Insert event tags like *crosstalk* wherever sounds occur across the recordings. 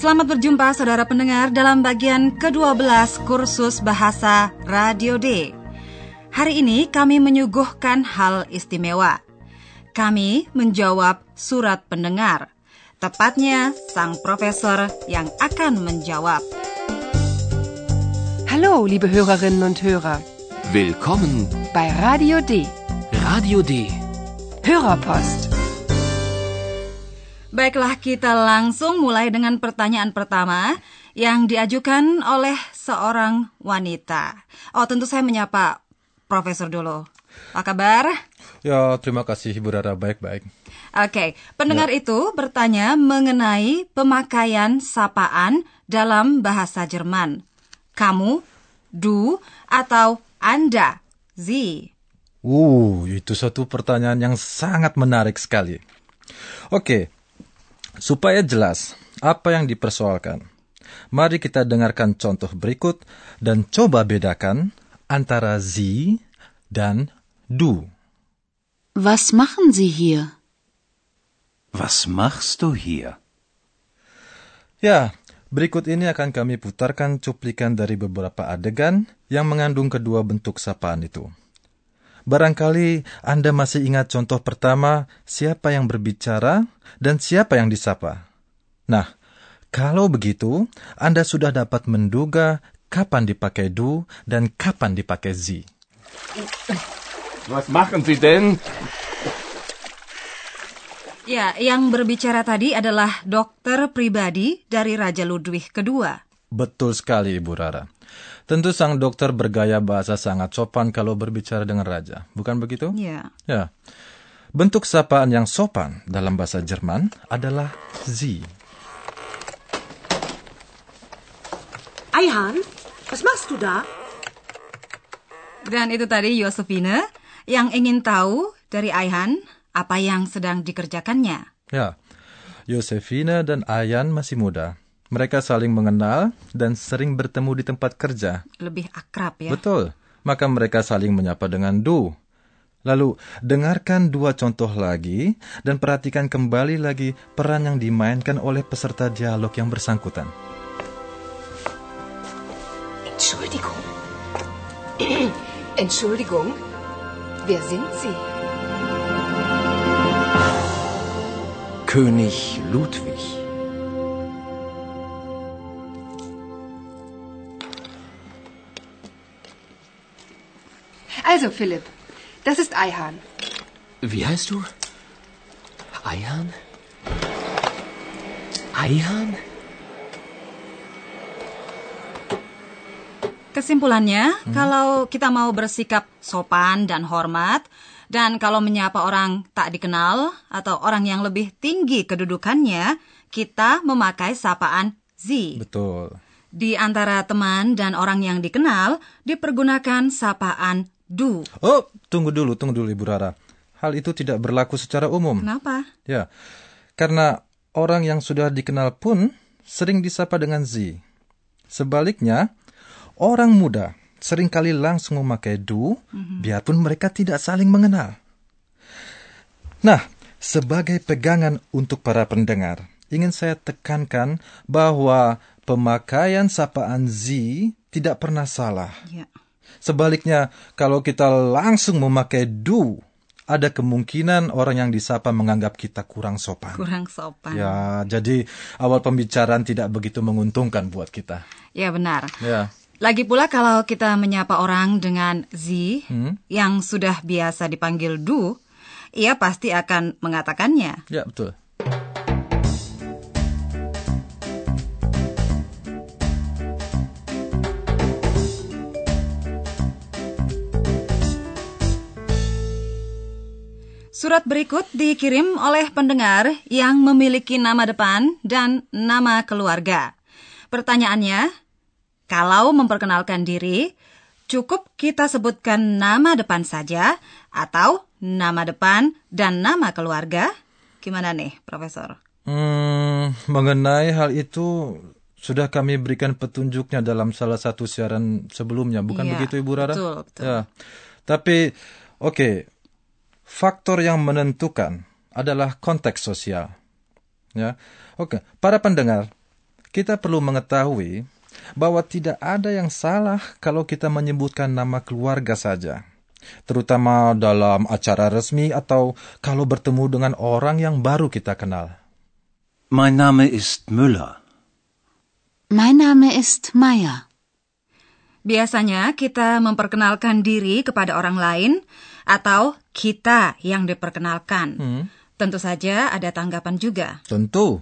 Selamat berjumpa saudara pendengar dalam bagian ke-12 kursus bahasa Radio D. Hari ini kami menyuguhkan hal istimewa. Kami menjawab surat pendengar. Tepatnya sang profesor yang akan menjawab. Hallo, liebe Hörerinnen und Hörer. Willkommen bei Radio D. Radio D. Hörerpost. Baiklah, kita langsung mulai dengan pertanyaan pertama yang diajukan oleh seorang wanita. Oh, tentu saya menyapa Profesor dulu. Apa kabar? Ya, terima kasih Ibu Rara, baik-baik. Oke, pendengar ya. itu bertanya mengenai pemakaian sapaan dalam bahasa Jerman. Kamu, du, atau Anda, Sie. Uh, itu satu pertanyaan yang sangat menarik sekali. Oke, Supaya jelas apa yang dipersoalkan, mari kita dengarkan contoh berikut dan coba bedakan antara Sie dan du. Was machen Sie hier? Was machst du hier? Ya, berikut ini akan kami putarkan cuplikan dari beberapa adegan yang mengandung kedua bentuk sapaan itu. Barangkali Anda masih ingat contoh pertama, siapa yang berbicara dan siapa yang disapa. Nah, kalau begitu, Anda sudah dapat menduga kapan dipakai du dan kapan dipakai sie. Was machen Sie denn? Ya, yang berbicara tadi adalah dokter pribadi dari Raja Ludwig II. Betul sekali, Ibu Rara. Tentu sang dokter bergaya bahasa sangat sopan kalau berbicara dengan raja, bukan begitu? Iya. Ya. Bentuk sapaan yang sopan dalam bahasa Jerman adalah Sie. Ayhan, was machst du da? Dan itu tadi Yosefine yang ingin tahu dari Ayhan apa yang sedang dikerjakannya. Ya, Yosefine dan Ayhan masih muda. Mereka saling mengenal dan sering bertemu di tempat kerja. Lebih akrab ya. Betul. Maka mereka saling menyapa dengan du. Lalu, dengarkan dua contoh lagi dan perhatikan kembali lagi peran yang dimainkan oleh peserta dialog yang bersangkutan. Entschuldigung. *clears throat* Entschuldigung. Wer sind Sie? König Ludwig. Also, Philipp, das ist Eihahn. Wie heißt du? Eihahn? Eihahn? Kesimpulannya, hmm. kalau kita mau bersikap sopan dan hormat, dan kalau menyapa orang tak dikenal atau orang yang lebih tinggi kedudukannya, kita memakai sapaan Sie. Betul. Di antara teman dan orang yang dikenal, dipergunakan sapaan du. Oh, tunggu dulu, tunggu dulu Ibu Rara. Hal itu tidak berlaku secara umum. Kenapa? Ya, karena orang yang sudah dikenal pun sering disapa dengan zi. Sebaliknya, orang muda sering kali langsung memakai du, mm-hmm. biarpun mereka tidak saling mengenal. Nah, sebagai pegangan untuk para pendengar, ingin saya tekankan bahwa pemakaian sapaan zi tidak pernah salah. Yeah. Sebaliknya, kalau kita langsung memakai do, ada kemungkinan orang yang disapa menganggap kita kurang sopan. Kurang sopan. Ya, jadi awal pembicaraan tidak begitu menguntungkan buat kita. Ya, benar. Ya. Lagi pula kalau kita menyapa orang dengan Z hmm? yang sudah biasa dipanggil du, ia pasti akan mengatakannya. Ya, betul. Surat berikut dikirim oleh pendengar yang memiliki nama depan dan nama keluarga. Pertanyaannya, Kalau memperkenalkan diri, cukup kita sebutkan nama depan saja atau nama depan dan nama keluarga. Gimana nih, Profesor? Hmm, mengenai hal itu sudah kami berikan petunjuknya dalam salah satu siaran sebelumnya, bukan Iya, begitu Ibu Rara? betul, betul. Ya. Tapi oke, faktor yang menentukan adalah konteks sosial. Ya. Oke, para pendengar, kita perlu mengetahui bahwa tidak ada yang salah kalau kita menyebutkan nama keluarga saja. Terutama dalam acara resmi atau kalau bertemu dengan orang yang baru kita kenal. Mein Name ist Müller. Mein Name ist Meier. Biasanya kita memperkenalkan diri kepada orang lain atau kita yang diperkenalkan. Tentu saja ada tanggapan juga. Tentu.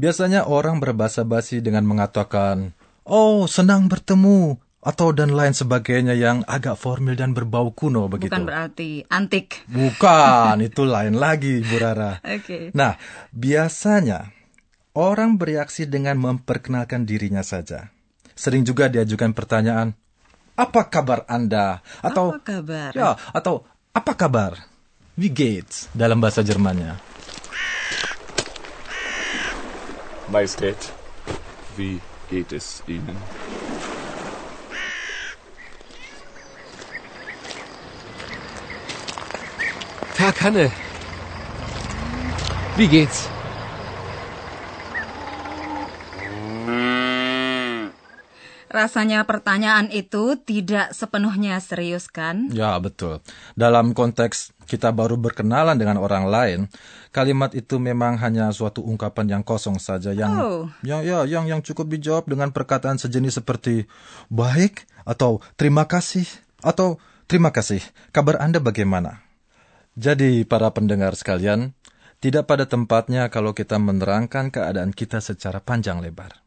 Biasanya orang berbahasa basi dengan mengatakan, "Oh, senang bertemu," atau dan lain sebagainya yang agak formal dan berbau kuno begitu. Bukan berarti antik. Bukan, *laughs* itu lain lagi, Bu Rara. Oke. Nah, biasanya orang bereaksi dengan memperkenalkan dirinya saja. Sering juga diajukan pertanyaan, "Apa kabar Anda?" atau Apa kabar? Ya, atau "Apa kabar?" Wie geht's dalam bahasa Jermannya. Majestät, wie geht es Ihnen? Tag, Hanne. Wie geht's? Rasanya pertanyaan itu tidak sepenuhnya serius kan? Ya, betul. Dalam konteks kita baru berkenalan dengan orang lain, kalimat itu memang hanya suatu ungkapan yang kosong saja yang Oh. ya ya yang yang cukup dijawab dengan perkataan sejenis seperti baik atau terima kasih atau terima kasih. Kabar Anda bagaimana? Jadi para pendengar sekalian, tidak pada tempatnya kalau kita menerangkan keadaan kita secara panjang lebar.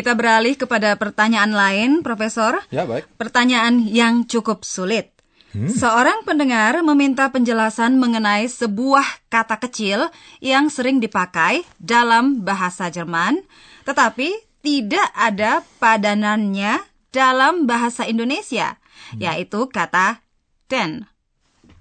Kita beralih kepada pertanyaan lain, Profesor. Ya, baik. Pertanyaan yang cukup sulit. Seorang pendengar meminta penjelasan mengenai sebuah kata kecil yang sering dipakai dalam bahasa Jerman, tetapi tidak ada padanannya dalam bahasa Indonesia, yaitu kata den.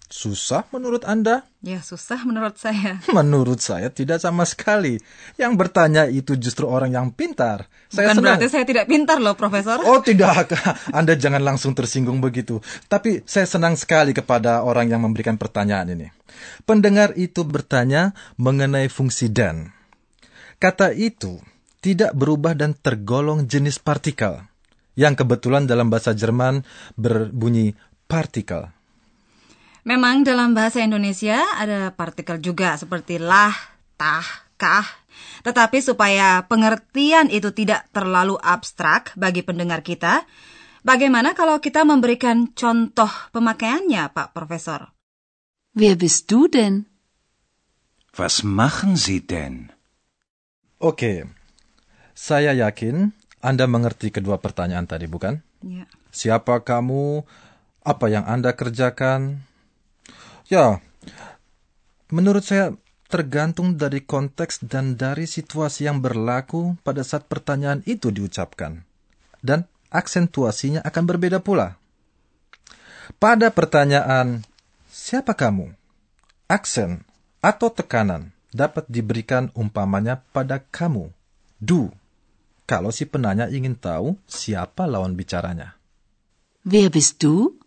Susah menurut Anda? Ya, susah menurut saya. *laughs* Menurut saya tidak sama sekali. Yang bertanya itu justru orang yang pintar. Saya Bukan senang. berarti saya tidak pintar loh, Profesor. Oh tidak, *laughs* Anda jangan langsung tersinggung begitu. Tapi saya senang sekali kepada orang yang memberikan pertanyaan ini. Pendengar itu bertanya mengenai fungsi dan. Kata itu tidak berubah dan tergolong jenis partikel. Yang kebetulan dalam bahasa Jerman berbunyi partikel. Memang dalam bahasa Indonesia ada partikel juga seperti lah, tah, kah. Tetapi supaya pengertian itu tidak terlalu abstrak bagi pendengar kita, bagaimana kalau kita memberikan contoh pemakaiannya, Pak Profesor? Wer bist du denn? Was machen Sie denn? Oke, saya yakin Anda mengerti kedua pertanyaan tadi, bukan? Ya. Siapa kamu? Apa yang Anda kerjakan? Ya, menurut saya tergantung dari konteks dan dari situasi yang berlaku pada saat pertanyaan itu diucapkan. Dan aksentuasinya akan berbeda pula. Pada pertanyaan, siapa kamu? Aksen atau tekanan dapat diberikan umpamanya pada kamu. Du. Kalau si penanya ingin tahu siapa lawan bicaranya. Wer bist du?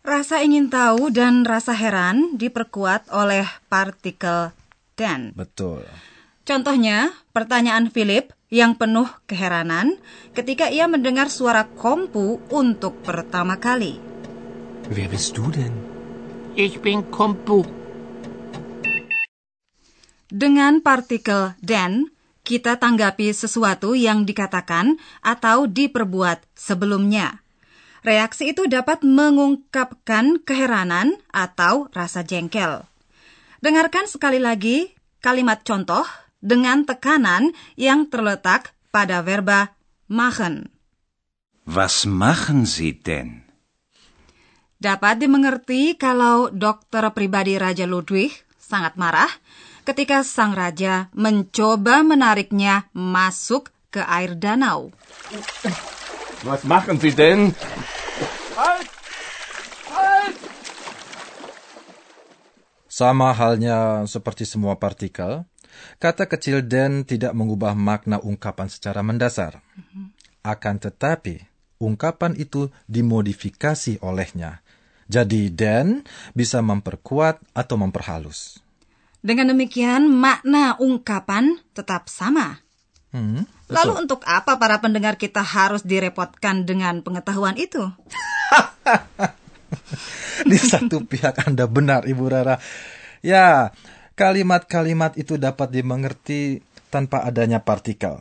Rasa ingin tahu dan rasa heran diperkuat oleh partikel dan. Betul. Contohnya, pertanyaan Philip yang penuh keheranan ketika ia mendengar suara kompu untuk pertama kali. Wer bist du denn? Ich bin Kompu. Dengan partikel dan, kita tanggapi sesuatu yang dikatakan atau diperbuat sebelumnya. Reaksi itu dapat mengungkapkan keheranan atau rasa jengkel. Dengarkan sekali lagi kalimat contoh dengan tekanan yang terletak pada verba machen. Was machen Sie denn? Dapat dimengerti kalau dokter pribadi Raja Ludwig sangat marah ketika sang raja mencoba menariknya masuk ke air danau. Was machen Sie denn? Sama halnya seperti semua partikel, kata kecil den tidak mengubah makna ungkapan secara mendasar. Akan tetapi, ungkapan itu dimodifikasi olehnya. Jadi den bisa memperkuat atau memperhalus. Dengan demikian, makna ungkapan tetap sama. Hmm, Lalu untuk apa para pendengar kita harus direpotkan dengan pengetahuan itu? *laughs* Di satu pihak Anda benar, Ibu Rara. Ya, kalimat-kalimat itu dapat dimengerti tanpa adanya partikel.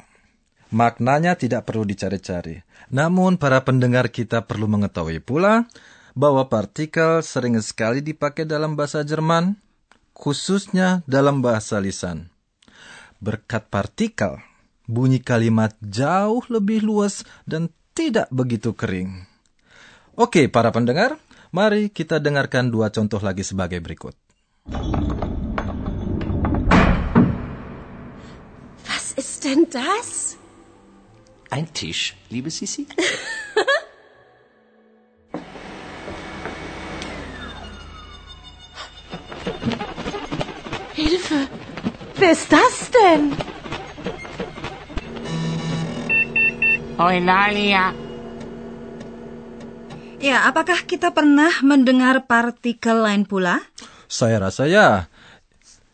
Maknanya tidak perlu dicari-cari. Namun para pendengar kita perlu mengetahui pula bahwa partikel sering sekali dipakai dalam bahasa Jerman, khususnya dalam bahasa lisan. Berkat partikel, bunyi kalimat jauh lebih luas dan tidak begitu kering. Oke, para pendengar, mari kita dengarkan dua contoh lagi sebagai berikut. Was ist denn das? Ein Tisch, liebe Sissi? *laughs* Hilfe! Wer ist das Eulalia, Ya, apakah kita pernah mendengar partikel lain pula? Saya rasa ya.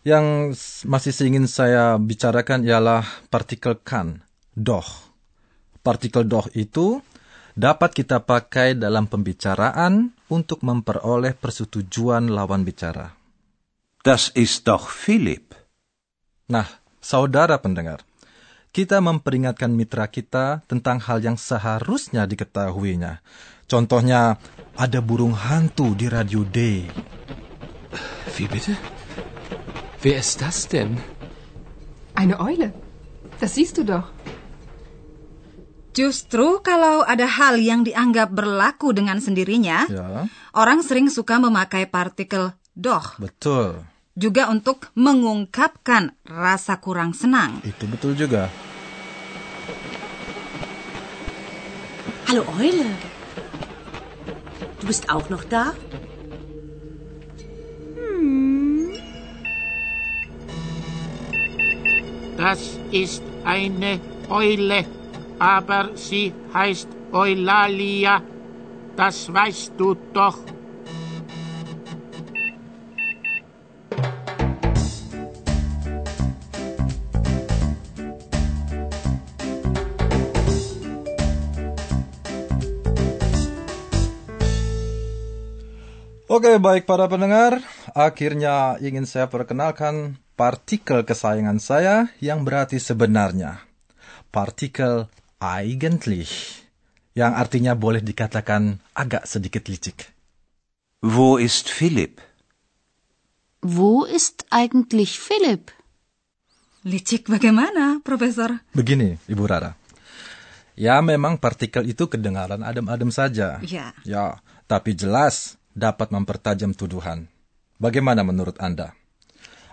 Yang masih ingin saya bicarakan ialah partikel kan, doch. Partikel doch itu dapat kita pakai dalam pembicaraan untuk memperoleh persetujuan lawan bicara. Das ist doch Philipp. Nah, saudara pendengar, kita memperingatkan mitra kita tentang hal yang seharusnya diketahuinya. Contohnya, ada burung hantu di Radio D. Wie bitte? Wer ist das denn? Eine Eule. Das siehst du doch. Justru kalau ada hal yang dianggap berlaku dengan sendirinya, Ya, orang sering suka memakai partikel doch betul. Juga untuk mengungkapkan rasa kurang senang. Itu betul juga. Hallo Eule. Du bist auch noch da? das ist eine Eule, aber sie heißt Eulalia. Das weißt du doch. Oke, baik para pendengar. Akhirnya ingin saya perkenalkan partikel kesayangan saya yang berarti sebenarnya. Partikel eigentlich. Yang artinya boleh dikatakan agak sedikit licik. Wo ist Philipp? Wo ist eigentlich Philipp? Licik bagaimana, Profesor? Begini, Ibu Rara. Ya, memang partikel itu kedengaran adem-adem saja. Ya. Ya, tapi jelas dapat mempertajam tuduhan. Bagaimana menurut Anda?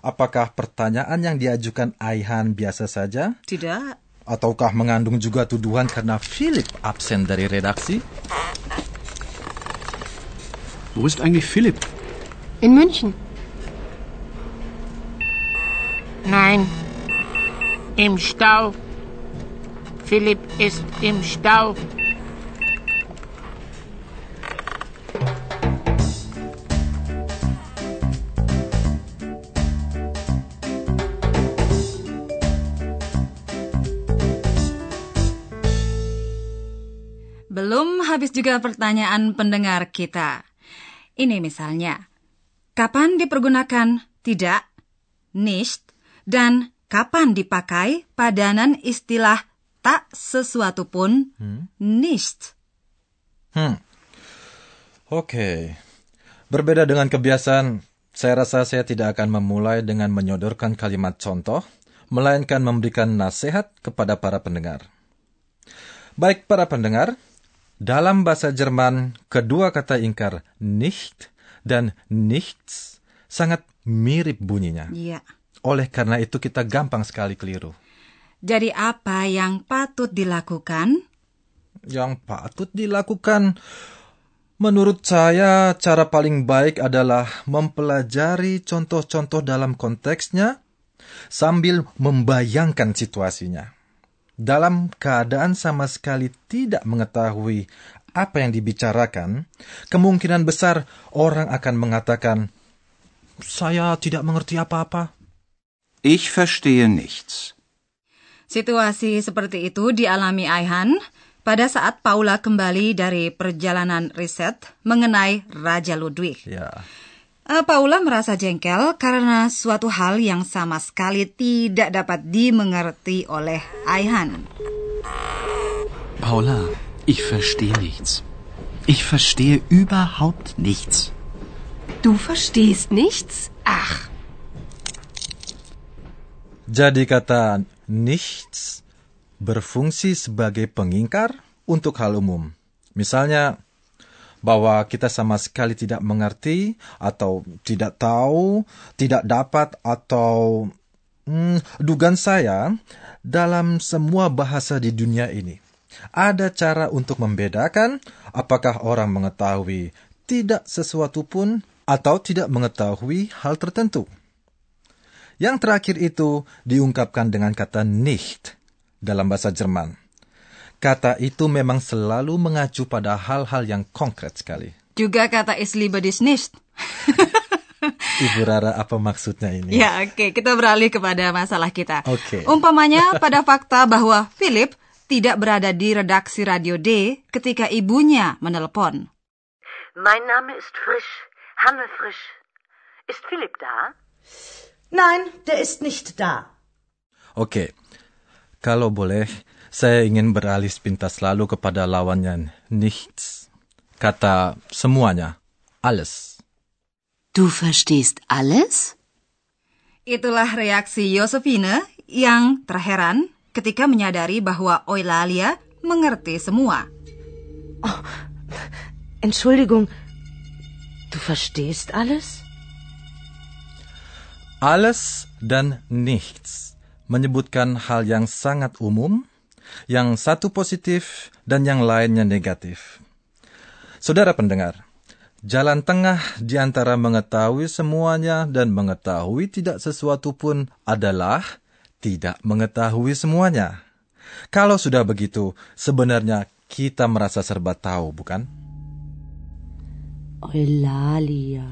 Apakah pertanyaan yang diajukan Aihan biasa saja? Tidak. Ataukah mengandung juga tuduhan karena Philip absen dari redaksi? Wo ist eigentlich Philipp? In München. Nein, im Stau. Philipp ist im Stau. Habis juga pertanyaan pendengar kita. Ini misalnya, kapan dipergunakan tidak, nicht, dan kapan dipakai padanan istilah tak sesuatu pun, nicht. Hmm. Oke. Berbeda dengan kebiasaan, saya rasa saya tidak akan memulai dengan menyodorkan kalimat contoh, melainkan memberikan nasihat kepada para pendengar. Baik para pendengar, Dalam bahasa Jerman, kedua kata ingkar nicht dan nichts sangat mirip bunyinya. Iya. Oleh karena itu kita gampang sekali keliru. Jadi apa yang patut dilakukan? Yang patut dilakukan menurut saya cara paling baik adalah mempelajari contoh-contoh dalam konteksnya sambil membayangkan situasinya. Dalam keadaan sama sekali tidak mengetahui apa yang dibicarakan, kemungkinan besar orang akan mengatakan, "Saya tidak mengerti apa-apa." Ich verstehe nichts. Situasi seperti itu dialami Aihan pada saat Paula kembali dari perjalanan riset mengenai Raja Ludwig. Ya. Eh, Paula merasa jengkel karena suatu hal yang sama sekali tidak dapat dimengerti oleh Aihan. Paula, ich verstehe nichts. Ich verstehe überhaupt nichts. Du verstehst nichts? Ach, Jadi kata nichts berfungsi sebagai pengingkar untuk hal umum. Misalnya bahwa kita sama sekali tidak mengerti atau tidak tahu, tidak dapat atau hmm, dugaan saya dalam semua bahasa di dunia ini ada cara untuk membedakan apakah orang mengetahui tidak sesuatu pun atau tidak mengetahui hal tertentu. Yang terakhir itu diungkapkan dengan kata nicht dalam bahasa Jerman. Kata itu memang selalu mengacu pada hal-hal yang konkret sekali. Juga kata Ich liebe dich nicht. *laughs* Ibu Rara, apa maksudnya ini? Ya, oke, kita beralih kepada masalah kita. Oke. Umpamanya pada fakta bahwa Philip tidak berada di redaksi Radio D ketika ibunya menelepon. Mein Name ist Frisch, Hanne Frisch. Ist Philipp da? nein, der ist nicht da. Oke, kalau boleh, saya ingin beralih sepintas lalu kepada lawannya nichts. Kata semuanya, alles. Du verstehst alles? Itulah reaksi Josephine yang terheran ketika menyadari bahwa Eulalia mengerti semua. Entschuldigung, du verstehst alles? Alles dan nichts menyebutkan hal yang sangat umum, yang satu positif dan yang lainnya negatif. Saudara pendengar, jalan tengah di antara mengetahui semuanya dan mengetahui tidak sesuatu pun adalah tidak mengetahui semuanya. Kalau sudah begitu, sebenarnya kita merasa serba tahu, bukan? Eulalia.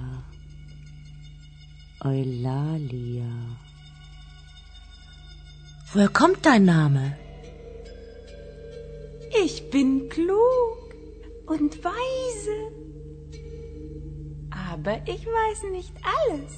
Eulalia. Woher kommt dein Name? Ich bin klug und weise. Aber ich weiß nicht alles.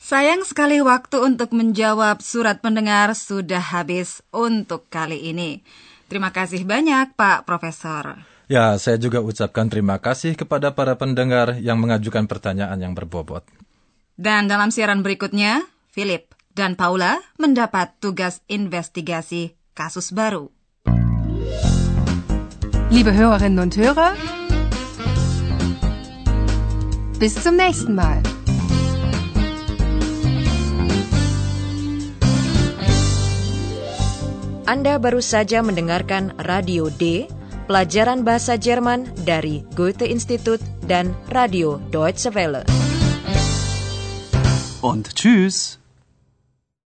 Sayang sekali waktu untuk menjawab surat pendengar sudah habis untuk kali ini. Terima kasih banyak Pak Profesor. Ya, saya juga ucapkan terima kasih kepada para pendengar yang mengajukan pertanyaan yang berbobot. Dan dalam siaran berikutnya, Philip dan Paula mendapat tugas investigasi kasus baru. Liebe Hörerinnen und Hörer, bis zum nächsten Mal. Anda baru saja mendengarkan Radio D, pelajaran bahasa Jerman dari Goethe Institut dan Radio Deutsche Welle. Und tschüss.